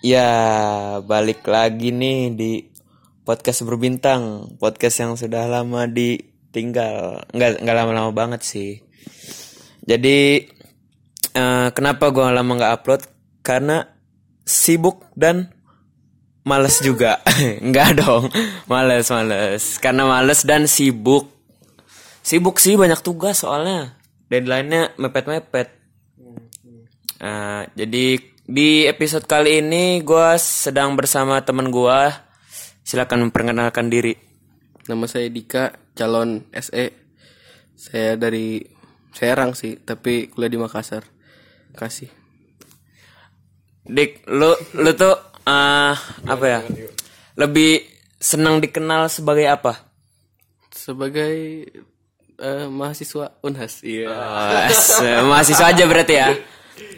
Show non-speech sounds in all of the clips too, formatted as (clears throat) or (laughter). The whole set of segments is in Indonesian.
Ya, balik lagi nih di podcast berbintang, podcast yang sudah lama ditinggal, nggak nggak lama-lama banget sih. Jadi eh, kenapa gua lama nggak upload? Karena sibuk dan males juga. (laughs) Nggak dong, males males. Karena males dan sibuk. Sibuk sih banyak tugas soalnya. Deadline-nya mepet-mepet. Eh, jadi di episode kali ini gue sedang bersama teman gue. Silakan memperkenalkan diri. Nama saya Dika, calon SE. Saya dari Serang sih, tapi kuliah di Makassar. Kasih. Dik, lu lu tuh eh, apa ya? Lebih senang dikenal sebagai apa? Sebagai eh, mahasiswa Unhas. Iya. Se- mahasiswa aja berarti ya.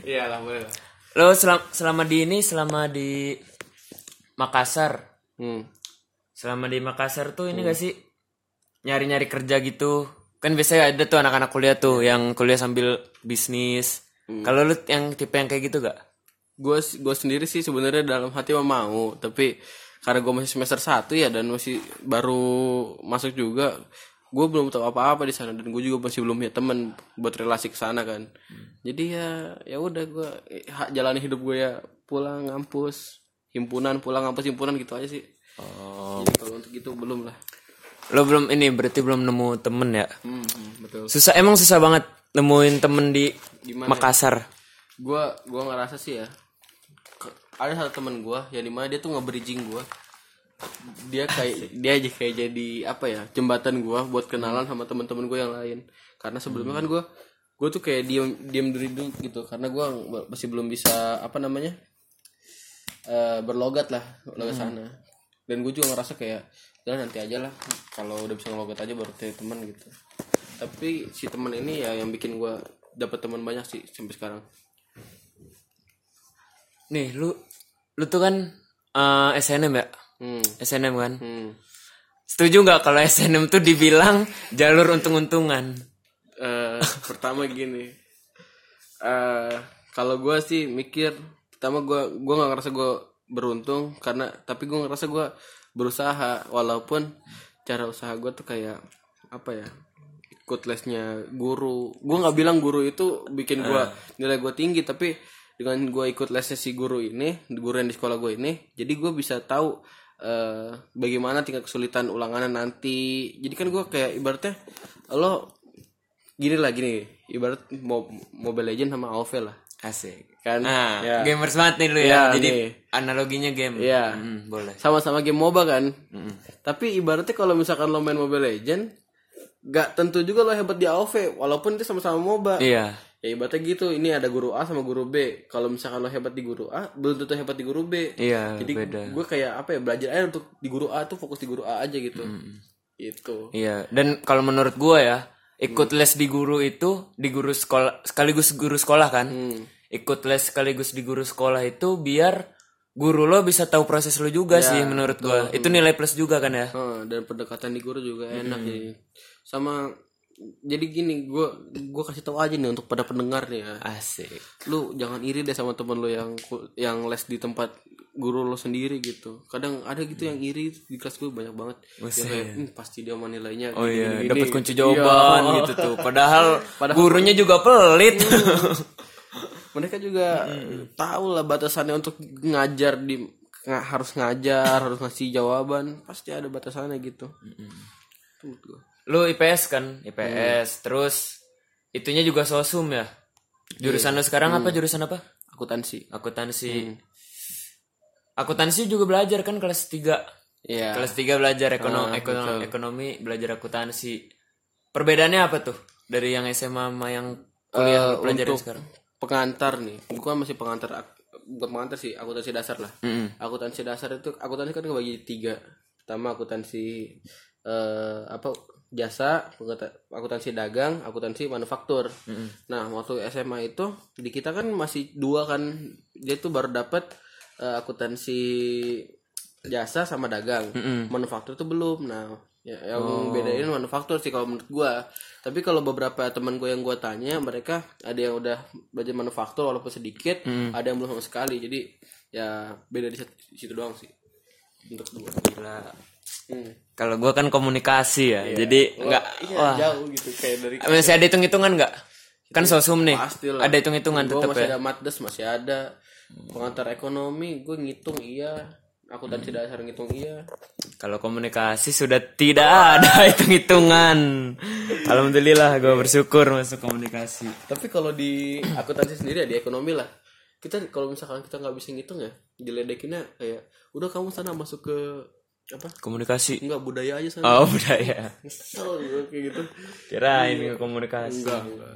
Iya, alhamdulillah. Lo selama, selama di ini selama di Makassar, Hmm. selama di Makassar tuh ini gak sih nyari-nyari kerja gitu? Kan biasanya ada tuh anak-anak kuliah tuh yang kuliah sambil bisnis. Kalau lu yang tipe yang kayak gitu gak? Gue gue sendiri sih sebenarnya dalam hati mah mau, tapi karena gue masih semester 1 ya dan masih baru masuk juga, gue belum tahu apa-apa di sana dan gue juga masih belum punya teman buat relasi ke sana kan. Jadi ya ya udah gue jalani hidup gue ya pulang ngampus, himpunan pulang ngampus himpunan gitu aja sih. Oh. Jadi kalau untuk itu belum lah. Lo belum ini berarti belum nemu temen ya? Hmm, hmm, betul. Susah emang susah banget nemuin temen di Makassar. Gua gua ngerasa sih ya. Ada satu teman gua yang di mana dia tuh nge-bridging gua. Dia kayak dia aja kayak jadi apa ya jembatan gua buat kenalan sama teman-teman gua yang lain. Karena sebelumnya kan gua gua tuh kayak diem diem dulu gitu karena gua masih belum bisa apa namanya eh berlogat lah logat sana. Dan gue juga ngerasa kayak udah nanti aja lah kalau udah bisa ngelogat aja baru cari teman gitu. Tapi si teman ini ya yang bikin gua dapat teman banyak sih sampai sekarang. Nih, lu lu tuh kan eh, SNM ya? Hmm. SNM kan? Hmm. Setuju nggak kalau SNM tuh dibilang jalur untung-untungan? Eh, pertama gini. eh kalau gue sih mikir pertama gue gue nggak ngerasa gue beruntung karena tapi gue ngerasa gue berusaha walaupun cara usaha gue tuh kayak apa ya ikut lesnya guru gue nggak bilang guru itu bikin gue nilai gue tinggi tapi dengan gue ikut lesnya si guru ini guru yang di sekolah gue ini jadi gue bisa tahu eh bagaimana tingkat kesulitan ulangannya nanti jadi kan gue kayak ibaratnya lo gini lah gini ibarat Mo- Mobile Legend sama AoV lah Asik. kan Nah, Ya. gamers banget nih lu ya. Ya, Jadi nih. analoginya game. Iya. Hmm, boleh. sama-sama game MOBA kan tapi ibaratnya kalau misalkan lo main Mobile Legend gak tentu juga lo hebat di AoV walaupun itu sama-sama MOBA Iya. Ya ibaratnya gitu. Ini ada guru A sama guru B. Kalau misalkan lo hebat di guru A belum tentu hebat di guru B. Iya, jadi beda. gue kayak apa ya belajar aja untuk di guru A tuh fokus di guru A aja gitu. Itu Iya, dan kalau menurut gua ya, ikut les di guru itu di guru sekolah sekaligus guru sekolah kan. Hmm. Ikut les sekaligus di guru sekolah itu biar guru lo bisa tahu proses lo juga sih menurut gua. Itu nilai plus juga kan ya. Heeh, dan pendekatan di guru juga enak jadi sama jadi gini gue gue kasih tahu aja nih untuk pada pendengar nih ya Asik. lu jangan iri deh sama temen lu yang yang les di tempat guru lo sendiri gitu kadang ada gitu yang iri di kelas gue banyak banget Dia kayak "Hmm, pasti dia mau nilainya Oh gini, iya, gini, dapat gini." kunci jawaban Iya. gitu tuh. (laughs) Padahal, gurunya juga pelit. mereka juga tahu lah batasannya untuk ngajar di nga- harus ngajar harus ngasih jawaban pasti ada batasannya gitu Itu menurut gua. Lu IPS kan, IPS. Terus itunya juga sosum ya. Jurusan lu sekarang apa jurusan apa? akuntansi Akuntansi. Akuntansi juga belajar kan kelas 3. Iya Kelas 3 belajar ekonomi, ekonomi, ekonomi, belajar akuntansi. Perbedaannya apa tuh dari yang SMA sama yang kuliah Eh, lu pelajarin untuk sekarang? pengantar nih gua masih pengantar bukan pengantar sih akuntansi dasar lah Mm-mm. akuntansi dasar itu akuntansi kan kebagi tiga pertama akuntansi eh, apa jasa akunta- akuntansi dagang akuntansi manufaktur nah waktu SMA itu di kita kan masih dua kan dia tuh baru dapat eh, akuntansi jasa sama dagang manufaktur tuh belum nah Ya, yang bedain manufaktur sih kalau menurut gua. Tapi kalau beberapa teman gua yang gua tanya, mereka ada yang udah belajar manufaktur walaupun sedikit, ada yang belum sama sekali. Jadi ya beda di situ, di situ doang sih. Untuk gua. Gila. Hmm. Kalau gua kan komunikasi ya. Jadi enggak Iya, wah. jauh gitu kayak dari Masih ada hitung-hitungan enggak? Kan sosum nih. Pasti lah. Ada hitung-hitungan Gua tetap masih ya. ada matdes, masih ada pengantar ekonomi, gue ngitung iya. Akuntansi dasar ngitung iya. Kalau komunikasi sudah tidak ada (laughs) hitung-hitungan. Alhamdulillah gue bersyukur masuk komunikasi. Tapi kalau di akuntansi sendiri ya di ekonomi lah. Kita kalau misalkan kita nggak bisa ngitung ya, diledekinnya kayak udah kamu sana masuk ke apa? Komunikasi. Enggak budaya aja sana. Oh budaya. (laughs) Kesel gue kayak gitu. Kirain ke komunikasi. Enggak, enggak.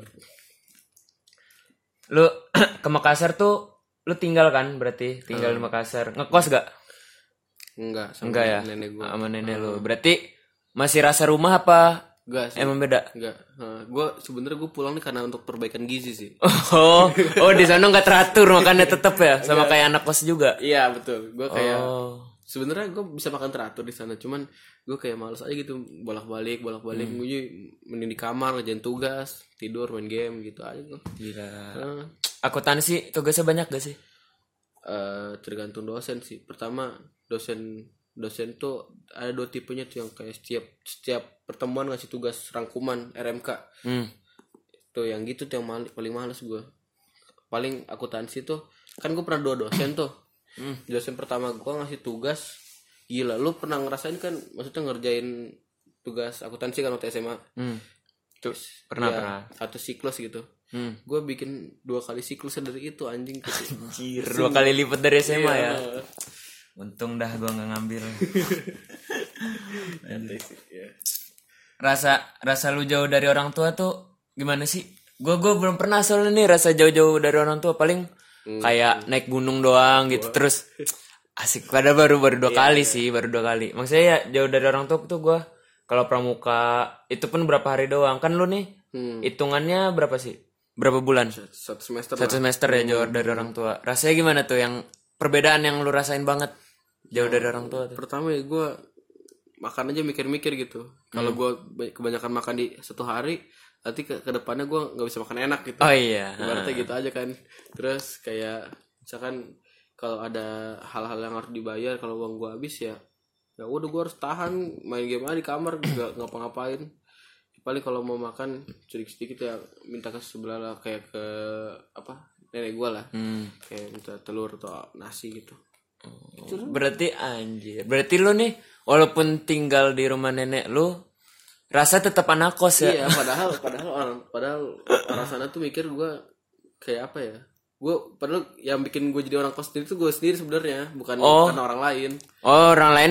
Lu (clears throat) ke Makassar tuh lu tinggal kan berarti tinggal di Makassar. Ngekos gak? Enggak, sama Enggak ya. nenek gue. Sama nenek lu. Berarti masih rasa rumah apa Enggak sih. emang beda? Enggak. Nah, gue sebenarnya gue pulang nih karena untuk perbaikan gizi sih. (laughs) Oh, oh di sana nggak teratur makanya tetep ya sama kayak anak kos juga. Iya betul. Gue kayak Oh. Sebenarnya gue bisa makan teratur di sana cuman gue kayak males aja gitu bolak balik bolak balik Hmm. gue mending di kamar ngerjain tugas tidur main game gitu aja tuh Gila. Nah, Akuntansi tugasnya banyak gak sih? eh, tergantung dosen sih pertama dosen dosen tuh ada dua tipenya tuh yang kayak setiap setiap pertemuan ngasih tugas rangkuman RMK Hmm. tuh yang gitu tuh yang paling males gue paling akuntansi tuh kan gue pernah dua dosen tuh dosen pertama gue ngasih tugas gila lu pernah ngerasain kan maksudnya ngerjain tugas akuntansi kan waktu SMA Hmm. Tuh, pernah Ya, pernah. satu siklus gitu Hmm. gue bikin dua kali siklus dari itu anjing gitu. Anjir, dua kali lipat dari SMA ya. Iya. Untung dah gua nggak ngambil. (laughs) Santai sih, ya. Rasa rasa lu jauh dari orang tua tuh gimana sih? Gua gua belum pernah soalnya nih rasa jauh-jauh dari orang tua paling kayak naik gunung doang gitu. Terus asik. Pada baru baru dua kali sih baru dua kali. Maksudnya ya jauh dari orang tua tuh gua kalau pramuka itu pun berapa hari doang. Kan lu nih Hmm. hitungannya berapa sih? Berapa bulan? Satu semester satu semester ya jauh dari orang tua. Rasanya gimana tuh yang perbedaan yang lu rasain banget? Jauh dari orang tua tuh. Pertama ya gue makan aja mikir-mikir gitu. Kalau Hmm. gue kebanyakan makan di satu hari nanti ke ke depannya gue nggak bisa makan enak gitu. Oh iya. Ibaratnya gitu aja kan. Terus kayak misalkan kalau ada hal-hal yang harus dibayar kalau uang gue habis ya ya udah gue harus tahan main game aja di kamar (clears throat) nggak ngapa-ngapain. Paling kalau mau makan sedikit sedikit ya minta ke sebelah lah kayak ke apa nenek gue lah. Hmm. kayak minta telur atau nasi gitu. Berarti anjir. Berarti lu nih walaupun tinggal di rumah nenek lu rasa tetap anak kos ya. iya padahal padahal orang padahal orang sana tuh mikir gue kayak apa ya gue padahal yang bikin gue jadi orang kos sendiri tuh gue sendiri sebenarnya bukan Oh. karena orang lain Oh, orang lain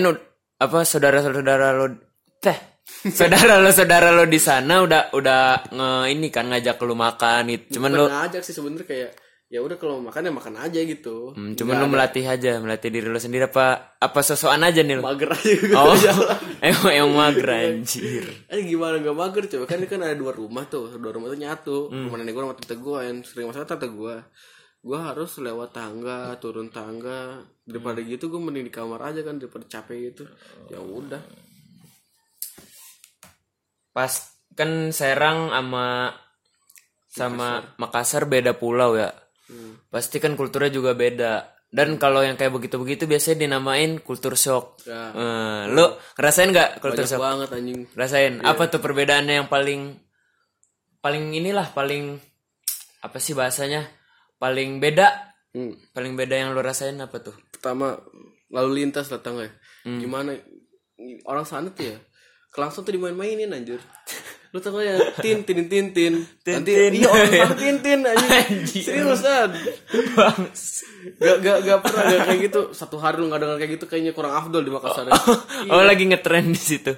apa saudara-saudara lu teh (laughs) saudara lo saudara lo di sana udah udah nge ini kan ngajak lu makan gitu. Cuman Bukan ngajak sih sebenernya kayak ya udah kalau makan ya makan aja gitu hmm, cuman lu melatih aja, melatih diri lu sendiri apa apa sosokan aja nih lu? mager aja gitu Oh, (laughs) emang emang mager anjir. eh gimana gak mager coba kan ini kan ada dua rumah tuh dua rumah tuh nyatu Hmm. rumah nenek gue sama tante gue yang sering masalah tante gue gue harus lewat tangga turun tangga daripada Hmm. gitu gue mending di kamar aja kan daripada capek gitu ya udah Pas kan Serang sama sama Makassar beda pulau ya. Hmm. Pasti kan kulturnya juga beda. Dan kalau yang kayak begitu-begitu biasanya dinamain kultur shock. Ya. Eh, lu ngerasain nggak kultur banyak shock? banget anjing Rasain. Iya. Apa tuh perbedaannya yang paling paling inilah paling apa sih bahasanya? Paling beda. Hmm. Paling beda yang lu rasain apa tuh? pertama lalu lintas lah tau gak ya? Hmm. gimana orang sana tuh ya langsung tuh dimain-mainin anjir (laughs) lu tau ya tin tin tin tin nanti tin. iya orang (laughs) sana tin tin anjing. Seriusan gak gak gak pernah gak kayak gitu. Satu hari lu gak denger kayak gitu kayaknya kurang afdol di Makassar ya. (laughs) Oh lagi ngetren di situ.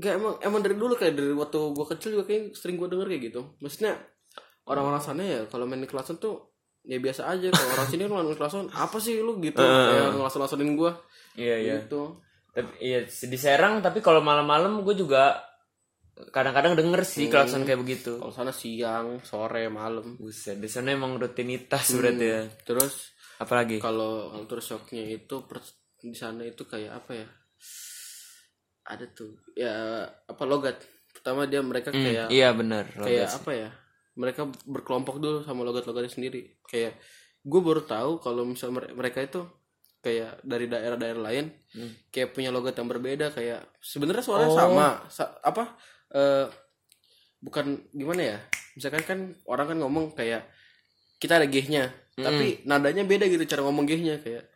Gak emang emang dari dulu kayak dari waktu gua kecil juga kayak sering gua denger kayak gitu. Maksudnya orang-orang sana ya kalau main di kelasan tuh ya biasa aja. Kalau orang sini kan main kelasan apa sih lu gitu? Kayak ngelas-ngelasanin gua. Iya iya. gitu. Tapi iya di Serang tapi kalau malam-malam gue juga kadang-kadang denger sih klakson kayak begitu. Kalau sana siang, sore, malam. Buset, di sana emang rutinitas berarti ya. Terus Apalagi? kalau culture shocknya itu per- di sana itu kayak apa ya? ada tuh ya apa logat pertama dia mereka kayak Iya benar. kayak apa ya mereka berkelompok dulu sama logat-logatnya sendiri kayak gue baru tahu kalau misal mere- mereka itu kayak dari daerah-daerah lain kayak punya logat yang berbeda kayak sebenarnya suaranya sama Sa- apa eh, bukan gimana ya? Misalkan kan orang kan ngomong kayak kita ada g-nya tapi nadanya beda gitu cara ngomong g-nya kayak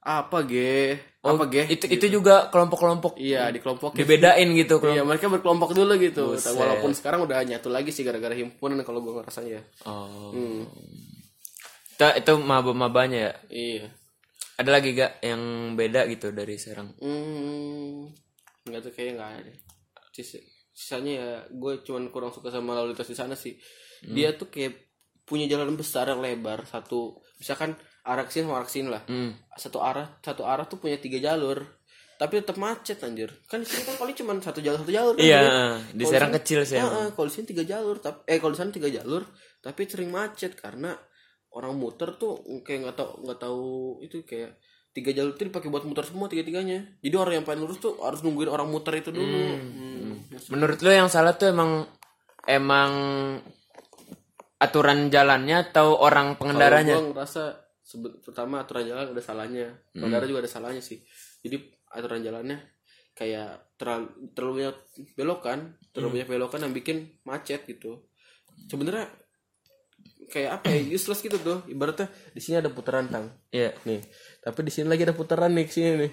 apa g apa g Itu itu juga kelompok-kelompok. Iya di kelompok dibedain gitu Iya mereka berkelompok dulu gitu. Walaupun sekarang udah nyatu lagi sih Gara-gara himpunan kalau gue ngerasanya. Oh. hmm. Itu, itu maba-mabanya ya. Iya. Ada lagi gak yang beda gitu dari Serang? hmm. Nggak tuh kayaknya nggak ada deh. Sis- Sisanya ya Gue cuman kurang suka sama lalu lintas di sana sih Dia tuh kayak Punya jalan besar yang lebar Satu Misalkan arah ke sini sama arah ke sini lah Hmm. Satu arah Satu arah tuh punya tiga jalur tapi tetap macet anjir kan di sini kan paling cuma satu jalur satu jalur kan, Iya, ya. di Serang kecil sih. Heeh, kalau di sini tiga jalur tapi eh kalau di sana tiga jalur tapi sering macet karena orang muter tuh kayak nggak tahu nggak tahu itu kayak tiga jalur itu dipakai buat muter semua tiga tiganya jadi orang yang pengen lurus tuh harus nungguin orang muter itu dulu Hmm. Menurut lo yang salah tuh emang emang aturan jalannya atau orang pengendaranya? Kalau gua ngerasa pertama aturan jalan ada salahnya. Pengendara juga ada salahnya sih. Jadi aturan jalannya kayak terlalu terlalu banyak belokan terlalu banyak belokan yang bikin macet gitu. Sebenarnya kayak apa ya useless gitu tuh. Ibaratnya di sini ada putaran tang. Iya. nih tapi di sini lagi ada putaran nih sini nih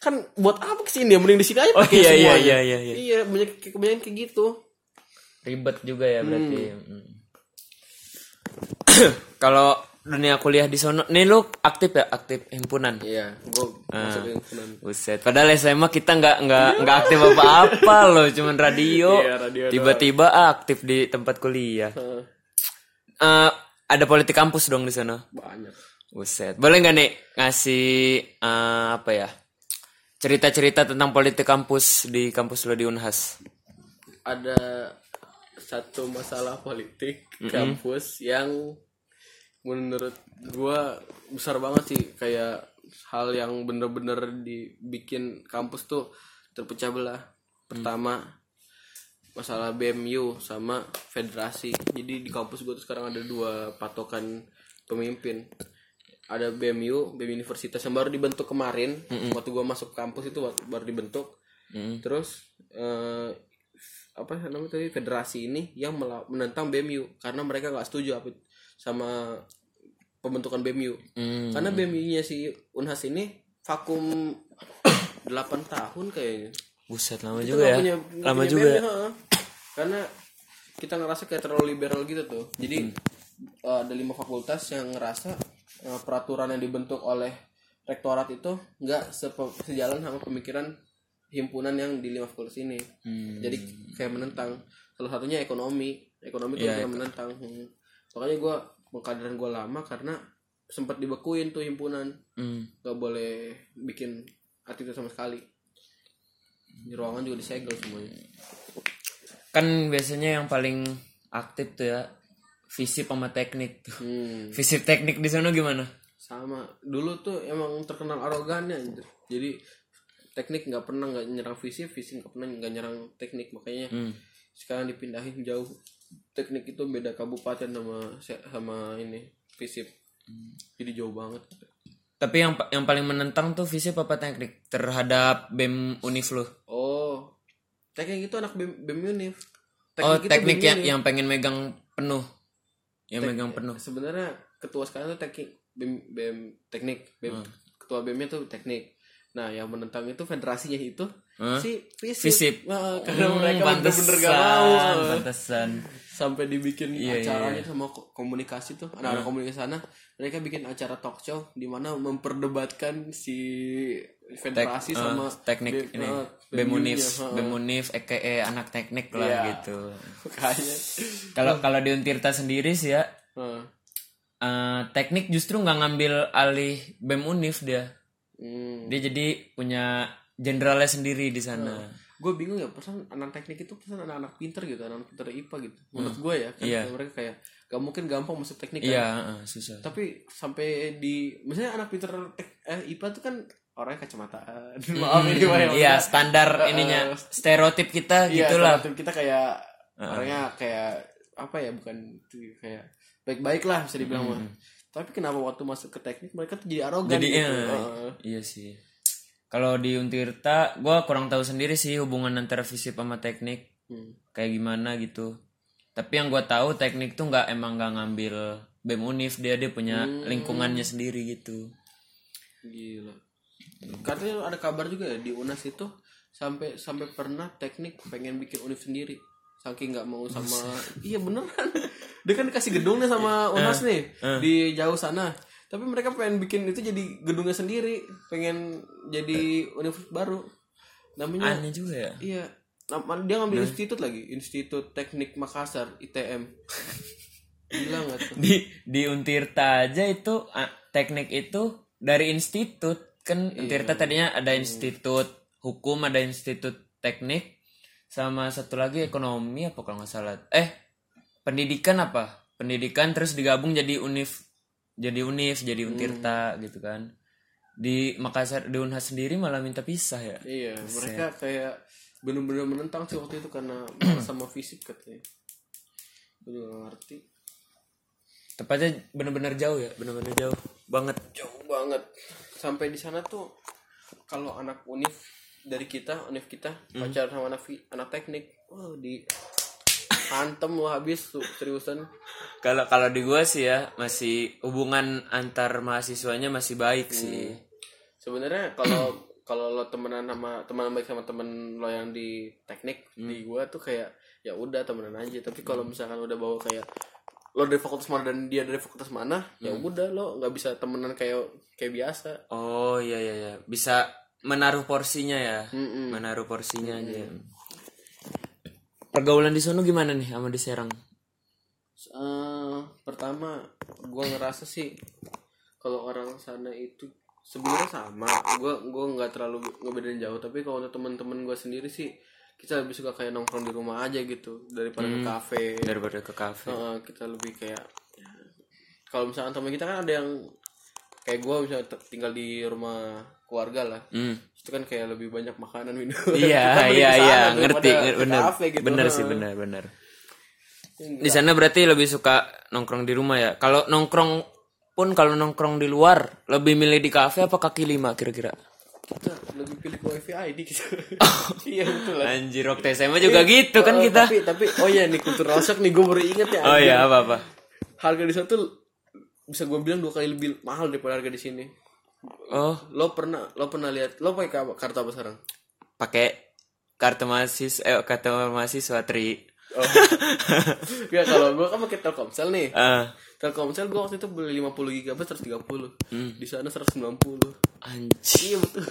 kan buat apa ke sini ya mending di sini aja Oh pakai iya iya semuanya. iya iya. iya. iya banyak kebanyakan kayak gitu Ribet juga ya berarti. Hmm. (coughs) Kalau dunia kuliah di sono, nih lu aktif ya aktif himpunan. iya gua masuk ke himpunan Buset, padahal SMA kita nggak nggak nggak aktif apa-apa loh, cuman radio. (laughs) Iya, Tiba-tiba aktif di tempat kuliah. Eh, Eh, ada politik kampus dong di sana. banyak Buset, boleh nggak nih ngasih eh, apa ya cerita-cerita tentang politik kampus di kampus lo di Unhas? ada satu masalah politik kampus yang menurut gua besar banget sih kayak hal yang bener-bener dibikin kampus tuh terpecah belah. Pertama masalah BMU sama federasi. Jadi di kampus gua tuh sekarang ada dua patokan pemimpin. Ada BMU, BEM Universitas yang baru dibentuk kemarin. Waktu gua masuk kampus itu baru dibentuk. Terus eh, apa namanya tadi federasi ini yang menentang BMU karena mereka nggak setuju apa sama pembentukan BMU Hmm. karena BMU-nya si Unhas ini vakum 8 tahun kayaknya Buset lama Kita juga ya. punya- lama punya juga. BMU, ya. heeh. karena kita ngerasa kayak terlalu liberal gitu tuh jadi eh, ada lima fakultas yang ngerasa peraturan yang dibentuk oleh rektorat itu nggak sejalan sama pemikiran himpunan yang di lima fakultas ini Hmm. jadi kayak menentang salah satunya ekonomi ekonomi itu Iya, yang menentang Hmm. makanya gue pengkaderan gue lama karena sempat dibekuin tuh himpunan Hmm. gak boleh bikin aktivitas sama sekali di ruangan juga disegel semuanya Kan biasanya yang paling aktif tuh ya visip sama teknik tuh. hmm. Visip teknik di sana gimana? sama dulu tuh emang terkenal arogannya anjir. jadi teknik nggak pernah nggak nyerang fisik fisik nggak pernah nggak nyerang teknik makanya Hmm. sekarang dipindahin jauh teknik itu beda kabupaten sama sama ini fisip jadi jauh banget Tapi yang yang paling menentang tuh visip apa teknik terhadap BEM Univ lo? oh teknik itu anak bem, BEM Unif Oh, itu teknik BEM yang Unif. yang pengen megang penuh. Yang megang penuh. sebenarnya ketua sekarang tuh teknik BEM, BEM teknik BEM, Hmm. ketua BEM-nya tuh teknik nah yang menentang itu federasinya itu Hah? si fisip, Visip. Nah, karena Hmm, mereka bener-bener gak mau Pantesan. sampai dibikin Iya, iya, acaranya sama ko- komunikasi tuh anak-anak komunikasi sana mereka bikin acara talk show di mana memperdebatkan si federasi sama teknik BEM, ini eh, BEM Univ, BEM-nya, heeh. BEM Univ, EKE anak teknik lah Iya. gitu. Kalau kalau di Untirta sendiri sih ya Heeh. eh, teknik justru nggak ngambil alih BEM Univ dia. Hmm. Dia jadi punya jenderalnya sendiri di sana. gue bingung ya pesan anak teknik itu pesan anak-anak pinter gitu anak pinter IPA gitu menurut gue ya kan Iya. mereka kayak gak mungkin gampang masuk teknik kan Iya, heeh, susah. tapi sampai di misalnya anak pinter tek, eh, IPA tuh kan orangnya kacamataan (laughs) maaf ini Pak, ya, Iya, maksudnya, standar eh, ininya stereotip kita iya, gitulah. stereotip kita kayak orangnya kayak apa ya bukan kayak baik-baik lah bisa dibilang mah tapi kenapa waktu masuk ke teknik mereka tuh jadi arogan Jadi gitu iya, Heeh. iya sih. Kalau di Untirta, gua kurang tahu sendiri sih hubungan antara fisip sama teknik Hmm. kayak gimana gitu. Tapi yang gua tahu teknik tuh nggak emang nggak ngambil BEM Unif dia dia punya Hmm. lingkungannya sendiri gitu. Gila. Katanya ada kabar juga ya di Unas itu sampai sampai pernah teknik pengen bikin univ sendiri. Saking nggak mau sama Iya beneran. Dia kan dikasih gedungnya sama Unas nih di jauh sana. Tapi mereka pengen bikin itu jadi gedungnya sendiri, pengen jadi univ baru. Namanya Aneh juga ya. iya. Dia ngambil institut lagi, Institut Teknik Makassar ITM. (laughs) Gila nggak tuh? Di di Untirta aja itu teknik itu dari institut kan Iya. Untirta tadinya ada institut hukum, ada institut teknik sama satu lagi ekonomi apa kalau nggak salah. Eh, pendidikan apa? Pendidikan terus digabung jadi univ jadi univ jadi Untirta Hmm. gitu kan. Di Makassar di Unhas sendiri malah minta pisah ya. Iya, mereka kayak bener-bener menentang sih waktu itu karena sama fisik katanya. Gue gak ngerti. Tepatnya bener-bener jauh ya, bener-bener jauh banget. Jauh banget. Sampai di sana tuh kalau anak univ dari kita, univ kita pacaran sama anak anak teknik, wah di hantem lo habis tuh seriusan. Kalau kalau di gua sih ya masih hubungan antar mahasiswanya masih baik sih. Sebenarnya kalau (clears throat) kalau lo temenan sama teman baik sama temen lo yang di teknik di gua tuh kayak ya udah temenan aja. Tapi kalau misalkan udah bawa kayak lo dari fakultas mana dan dia dari fakultas mana, ya udah lo nggak bisa temenan kayak kayak biasa. Oh iya iya iya bisa menaruh porsinya ya, Mm-mm. menaruh porsinya aja. Pergaulan di sono gimana nih sama di Serang? Eh, pertama gua ngerasa sih kalau orang sana itu sebenarnya sama gua gua nggak terlalu ngebedain jauh tapi kalau untuk teman-teman gua sendiri sih kita lebih suka kayak nongkrong di rumah aja gitu daripada ke kafe Daripada ke kafe. Heeh, kita lebih kayak ya, kalau misalkan teman kita kan ada yang kayak misalnya te- tinggal di rumah keluarga lah Hmm. itu kan kayak lebih banyak makanan minum (laughs) Iya (laughs) iya iya ngerti bener gitu. bener sih bener bener. Di sana berarti lebih suka nongkrong di rumah ya. Kalau nongkrong pun kalau nongkrong di luar lebih milih di kafe apa kaki lima kira-kira? kita lebih pilih wifi ID gitu (laughs) iya betul lah Anjir waktu SMA juga gitu kan Oh, kita. Tapi tapi oh ya nih kultur rosak nih gue baru inget ya. Oh iya apa apa. Harga di sana tuh bisa gue bilang dua kali lebih mahal daripada harga di sini. Oh Lo pernah lo pernah lihat lo pakai ka- kartu apa sekarang? pakai kartu mahasiswa eh kartu mahasiswa tri Oh. (laughs) ya kalau gue kan pakai Telkomsel nih. Ah, Telkomsel gue waktu itu beli 50 GB 130. Hmm. Di sana 190. anjir Iya betul.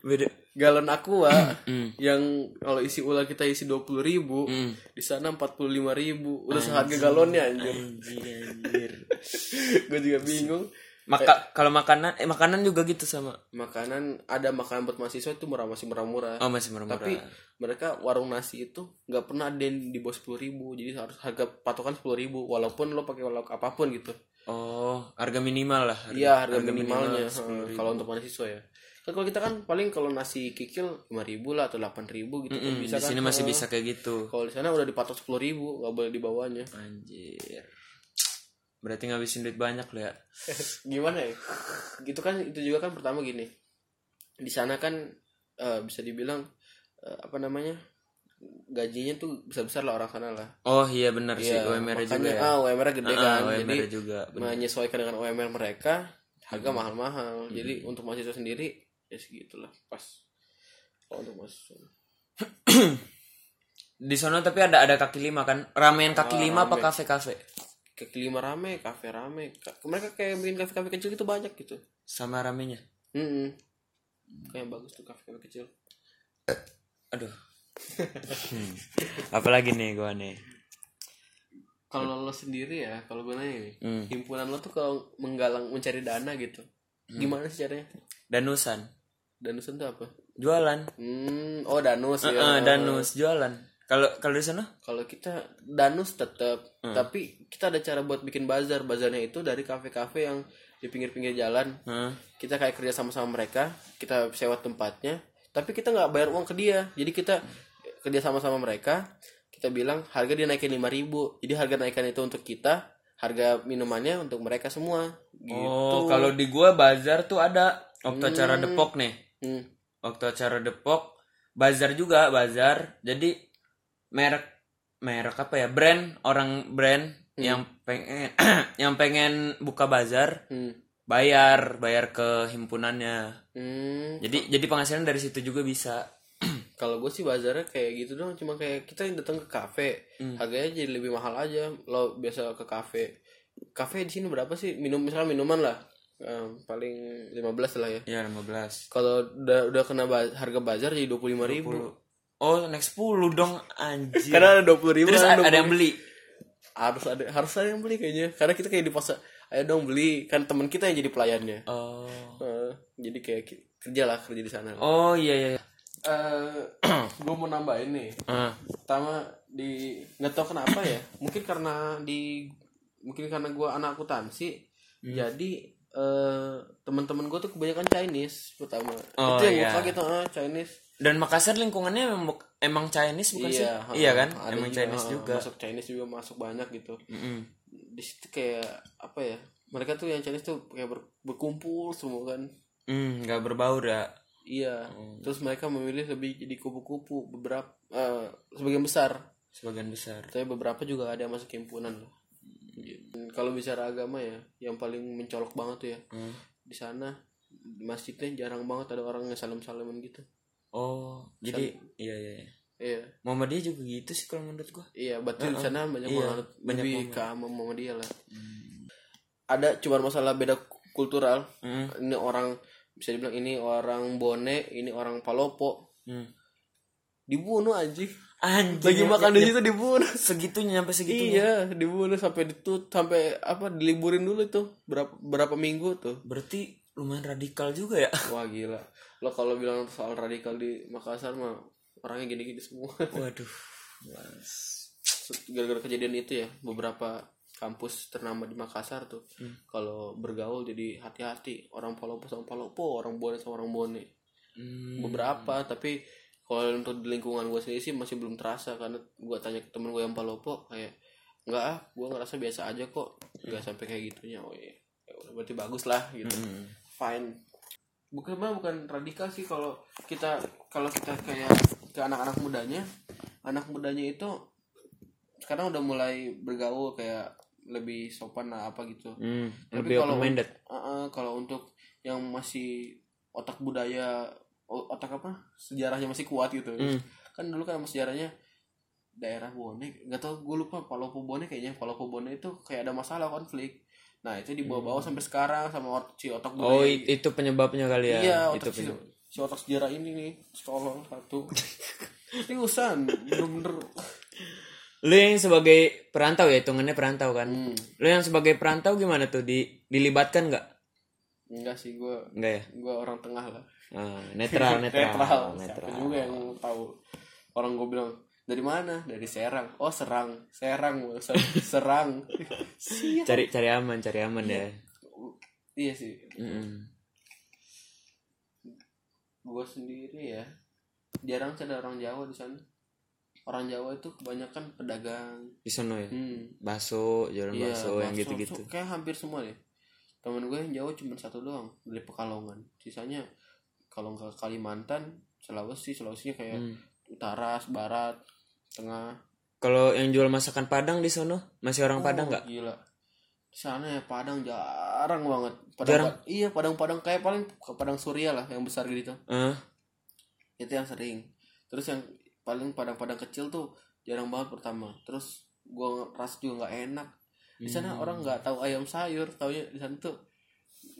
beda Galon aqua Hmm. yang kalau isi ulang kita isi 20 ribu Hmm. di sana 45 ribu udah seharga galonnya anjir anjir anjir (laughs) gue juga bingung maka kalau makanan eh makanan juga gitu sama. Makanan ada makanan buat mahasiswa itu murah masih murah-murah. Oh masih murah tapi mereka warung nasi itu nggak pernah ada yang di bawah sepuluh ribu. Jadi harus harga patokan sepuluh ribu. Walaupun lo pakai lauk apa pun gitu. Oh harga minimal lah iya harga, minimalnya. minimal kalau untuk mahasiswa ya. Kan kalau kita kan paling kalau nasi kikil lima ribu lah atau delapan ribu gitu kan Hmm, bisa di kan. sini masih Heeh. bisa kayak gitu. Kalau di sana udah dipatok sepuluh ribu nggak boleh di bawahnya. Anjir berarti ngabisin duit banyak lo ya (laughs) gimana ya? Gitu kan itu juga kan pertama gini. Di sana kan eh, bisa dibilang eh, apa namanya gajinya tuh besar besar lah orang sana lah. Oh iya benar sih. Iya, UMR juga ya. ah UMR gede Ah, kan. UMR jadi juga menyesuaikan dengan UMR mereka harga Hmm. mahal-mahal. Jadi untuk mahasiswa sendiri ya segitulah pas. Kalau untuk mahasiswa. (clears throat) Di sana tapi ada ada kaki lima kan? Ramean kaki Oh, lima apa rame. kafe kafe ke kelima rame kafe rame. Ka- mereka kayak bikin kafe kafe kecil gitu banyak gitu. Sama ramenya? Mm kayak bagus tuh kafe kafe kecil aduh. Hmm. apalagi nih gua nih? Kalau lo sendiri ya kalau gue nanya nih Hmm. himpunan lo tuh kalau menggalang mencari dana gitu gimana sih caranya? Danusan. Danusan tuh apa? Jualan. Hmm oh danus ya. Eh, danus jualan kalau kalau di sana? Kalau kita danus tetap tapi kita ada cara buat bikin bazar. Bazarnya itu dari kafe-kafe yang di pinggir-pinggir jalan. Hah? kita kayak kerja sama sama mereka. Kita sewa tempatnya. Tapi kita nggak bayar uang ke dia. Jadi kita kerja sama sama mereka. Kita bilang harga dia naikin lima ribu. Jadi harga naikan itu untuk kita. Harga minumannya untuk mereka semua. Gitu. Oh, kalau di gua bazar tuh ada. Waktu acara Depok nih. Hmm. Waktu acara Depok, bazar juga bazar. Jadi merek merek apa ya? Brand orang brand yang pengen (clears throat) yang pengen buka bazar Hmm. bayar bayar ke himpunannya. Hmm. Jadi jadi penghasilan dari situ juga bisa. (clears throat) kalau gue sih bazarnya kayak gitu dong cuma kayak kita yang datang ke kafe harganya jadi lebih mahal aja lo biasa ke kafe kafe di sini berapa sih minum misalnya minuman lah Eh, paling 15 lah ya Ya 15. kalau udah udah kena ba- harga bazar jadi 25.000 ribu Oh, naik 10 dong anjir. karena ada 20.000 ribu Terus ada, ada yang beli. harus ada harus ada yang beli kayaknya karena kita kayak di pasar ayo dong beli kan teman kita yang jadi pelayannya Oh. Eh, jadi kayak kerja lah kerja di sana Oh iya iya. iya. eh (clears throat) gue mau nambahin nih Ah. pertama di nggak tahu kenapa ya mungkin karena di mungkin karena gue anak akuntansi Hmm. jadi eh teman-teman gue tuh kebanyakan Chinese pertama Oh, itu yang gue iya. kaget ah, Chinese Dan Makassar lingkungannya emang, emang Chinese bukan sih? ha, Iya kan? ada emang juga, Chinese ha, juga. masuk Chinese juga masuk banyak gitu Mm-mm. di situ kayak apa ya mereka tuh yang Chinese tuh kayak ber- berkumpul semua kan Hmm, nggak berbau dah. iya Hmm. terus mereka memilih lebih jadi kupu-kupu beberapa eh, sebagian besar Sebagian besar. tapi beberapa juga ada yang masuk himpunan loh Dan kalau bicara agama ya yang paling mencolok banget tuh ya Hmm. di sana di masjidnya jarang banget ada orang yang salam salaman gitu Oh, jadi iya iya. iya. iya Muhammadiyah juga gitu sih kalau menurut gua. iya berarti di sana banyak Iya, banget banyak lebih ke dia lah ada cuma masalah beda kultural Hmm. ini orang bisa dibilang ini orang bone ini orang palopo Hmm. dibunuh anjing Anjing. lagi ya, makan ya, di ya. situ dibunuh segitunya sampai segitunya. iya dibunuh sampai ditut sampai apa diliburin dulu tuh berapa berapa minggu tuh Berarti lumayan radikal juga ya. (laughs) wah gila lo kalau bilang soal radikal di Makassar mah orangnya gini-gini semua (laughs) Waduh. gara-gara kejadian itu ya beberapa kampus ternama di Makassar tuh kalau bergaul jadi hati-hati orang Palopo sama Palopo orang Bone sama orang Bone Hmm. beberapa tapi kalau untuk di lingkungan gue sendiri sih masih belum terasa karena gue tanya ke temen gue yang Palopo kayak nggak ah gue ngerasa biasa aja kok. Nggak sampai kayak gitunya oh iya. Ya berarti bagus lah gitu. Hmm. fine. Bukan mah bukan radikal sih kalau kita kalau kita kayak ke anak-anak mudanya. Anak mudanya itu sekarang udah mulai bergaul kayak lebih sopan lah apa gitu. Hmm, Tapi lebih kalau minded. Uh-uh, kalau untuk yang masih otak budaya otak apa sejarahnya masih kuat gitu Hmm. kan dulu kan sejarahnya daerah Bone nggak tau gue lupa Palopo Bone kayaknya Palopo Bone itu kayak ada masalah konflik nah itu dibawa-bawa sampai sekarang sama si otak budaya Oh, i- itu penyebabnya kali ya. iya itu otak si, penyebab. si otak sejarah ini nih tolong satu (laughs) seriusan bener-bener Lu yang sebagai perantau ya, hitungannya perantau kan. Hmm. Lu yang sebagai perantau gimana tuh? Di dilibatkan nggak? enggak sih gue Enggak ya? gue orang tengah lah Ah, netral, netral, (laughs) netral. netral. Siapa juga yang tahu orang gue bilang dari mana dari Serang oh Serang Serang. (laughs) Serang. Cari cari aman, cari aman ya. iya sih Mm-mm. gue sendiri ya jarang sih ada orang Jawa di sana orang Jawa itu kebanyakan pedagang Di sono ya. hmm. Bakso, jualan Iya, bakso yang gitu-gitu. Kayak hampir semua deh temen gue yang Jawa cuma satu doang dari Pekalongan sisanya kalau nggak Kalimantan Sulawesi Sulawesinya kayak Hmm. utara barat tengah Kalau yang jual masakan Padang di sono masih orang Padang Oh, nggak? Gila. Di sana ya Padang jarang banget. Padang, Jarang? Iya, Padang-Padang kayak paling ke Padang Surya lah yang besar gitu. Eh, Itu yang sering. Terus yang paling Padang-Padang kecil tuh jarang banget pertama. Terus gua ras juga nggak enak. Di sana Hmm. orang nggak tahu ayam sayur, taunya di sana tuh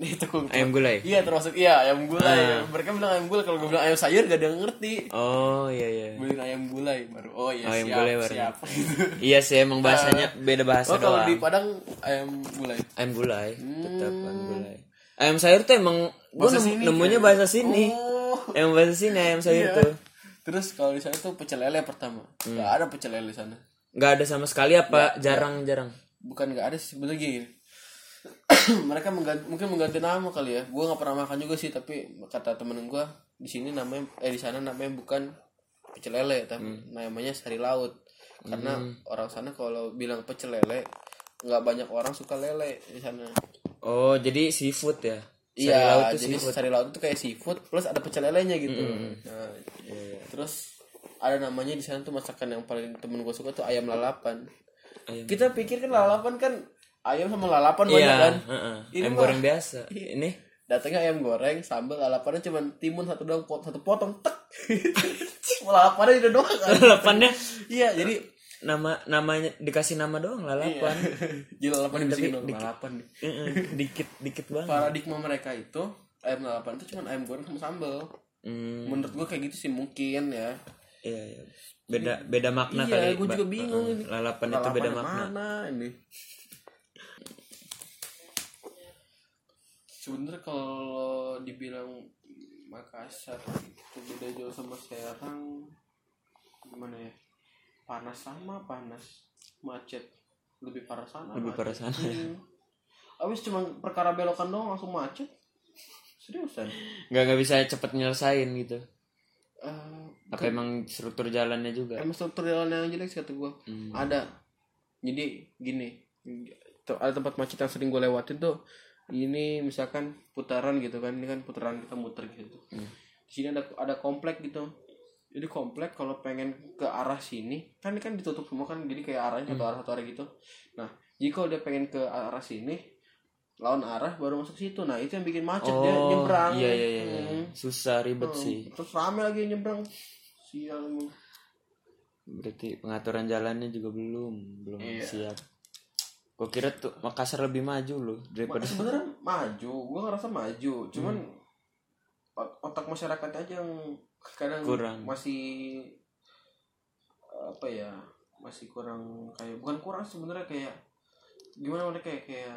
(laughs) itu kok ayam gulai. Iya termasuk iya ayam gulai. Ah. Mereka bilang ayam gulai kalau gue bilang ayam sayur gak ada yang ngerti. Oh iya iya. Beli ayam gulai baru oh iya Oh, ayam siap gulai baru. siap. (laughs) Iya sih emang bahasanya beda bahasa oh kalau doang. di Padang ayam gulai. Ayam gulai, tetap Hmm. ayam gulai. Ayam sayur tuh emang nemu- sini nemunya kan? bahasa sini. Oh. Emang bahasa sini ayam sayur Iya. tuh. Terus kalau di sana tuh pecel lele pertama. Hmm. Gak ada pecel lele sana. Nggak ada sama sekali apa jarang-jarang. Bukan gak ada sih sebenarnya gini. (coughs) mereka mengganti, mungkin mengganti nama kali ya. Gue nggak pernah makan juga sih tapi kata temen gue di sini namanya eh di sana namanya bukan pecel lele tapi namanya sari laut. Karena orang sana kalau bilang pecel lele nggak banyak orang suka lele di sana. Oh, jadi seafood ya? Sari iya laut jadi seafood. sari laut itu kayak seafood plus ada pecel lelenya gitu. Nah, terus ada namanya di sana tuh masakan yang paling temen gue suka tuh ayam lalapan. Ayam. kita pikir kan lalapan kan ayam sama lalapan banyak Iya, kan heeh. Ini ayam mah- goreng biasa. (laughs) Ini datangnya ayam goreng sambal lalapannya cuma timun satu doang pot satu potong tek (laughs) lalapannya udah doang kan lalapannya iya jadi nama namanya dikasih nama doang lalapan. (laughs) jadi lalapan di sini lalapan nih. Heeh, dikit dikit banget. paradigma mereka itu ayam lalapan itu cuma ayam goreng sama sambal Hmm, menurut gua kayak gitu sih mungkin ya iya, iya. Beda beda makna iya kali. gue juga bingung heeh, ini Lalapan itu beda Lalapan makna. mana ini sebenarnya kalau dibilang Makassar itu beda jauh sama Serang gimana ya panas sama panas macet lebih parah sana Lebih parah sana, ya. Hmm. abis cuma perkara belokan doang langsung macet seriusan Nggak nggak bisa cepet nyelesain gitu. Eh, Apa emang struktur jalannya juga? emang struktur jalan yang jelek sih kata gue Hmm. ada jadi gini ada tempat macet yang sering gue lewatin tuh ini misalkan putaran gitu kan ini kan putaran kita muter gitu Hmm. di sini ada ada komplek gitu jadi komplek kalau pengen ke arah sini kan ini kan ditutup semua kan jadi kayak arahnya satu arah satu arah gitu nah jika kalau dia pengen ke arah sini lawan arah baru masuk situ nah itu yang bikin macet dia Oh, nyebrang iya iya iya. iya. Hmm. Susah ribet sih. terus rame lagi nyebrang sial Berarti pengaturan jalannya juga belum belum Iya. siap. Gue kira tuh Makassar lebih maju loh daripada sebenarnya maju gue ngerasa maju cuman ot- otak masyarakat aja yang kadang Kurang. masih apa ya masih kurang kayak bukan kurang sebenarnya kayak gimana mereka kayak kayak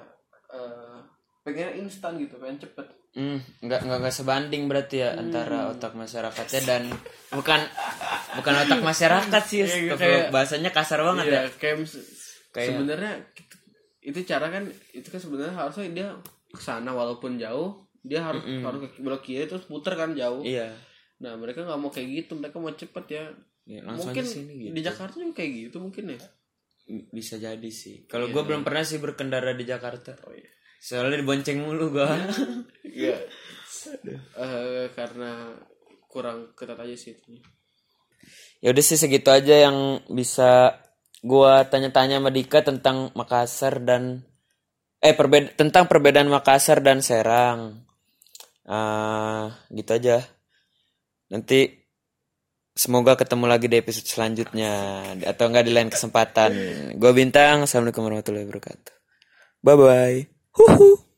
eh, pengen instan gitu pengen cepet Hmm, nggak nggak nggak sebanding berarti ya antara otak masyarakatnya dan bukan bukan otak masyarakat sih Astagfirullah. kayak- bahasanya kasar banget ya Iya, kayak mis- Kayak- sebenarnya itu cara kan itu kan sebenarnya harusnya dia ke sana walaupun jauh dia harus harus ke belok kiri terus puter kan jauh. Iya. Nah mereka nggak mau kayak gitu mereka mau cepet ya. Ya, langsung mungkin sini gitu. Di Jakarta juga kayak gitu mungkin ya. Bisa jadi sih. Kalau gue belum pernah sih berkendara di Jakarta. Oh iya. Soalnya dibonceng mulu gue Iya. (laughs) Eh, karena kurang ketat aja sih itu. ya udah sih segitu aja yang bisa gua tanya-tanya sama Dika tentang Makassar dan eh perbeda tentang perbedaan Makassar dan Serang. Ah gitu aja. Nanti semoga ketemu lagi di episode selanjutnya. Atau enggak di lain kesempatan. Gua bintang. Assalamualaikum warahmatullahi wabarakatuh. Bye bye Huhu.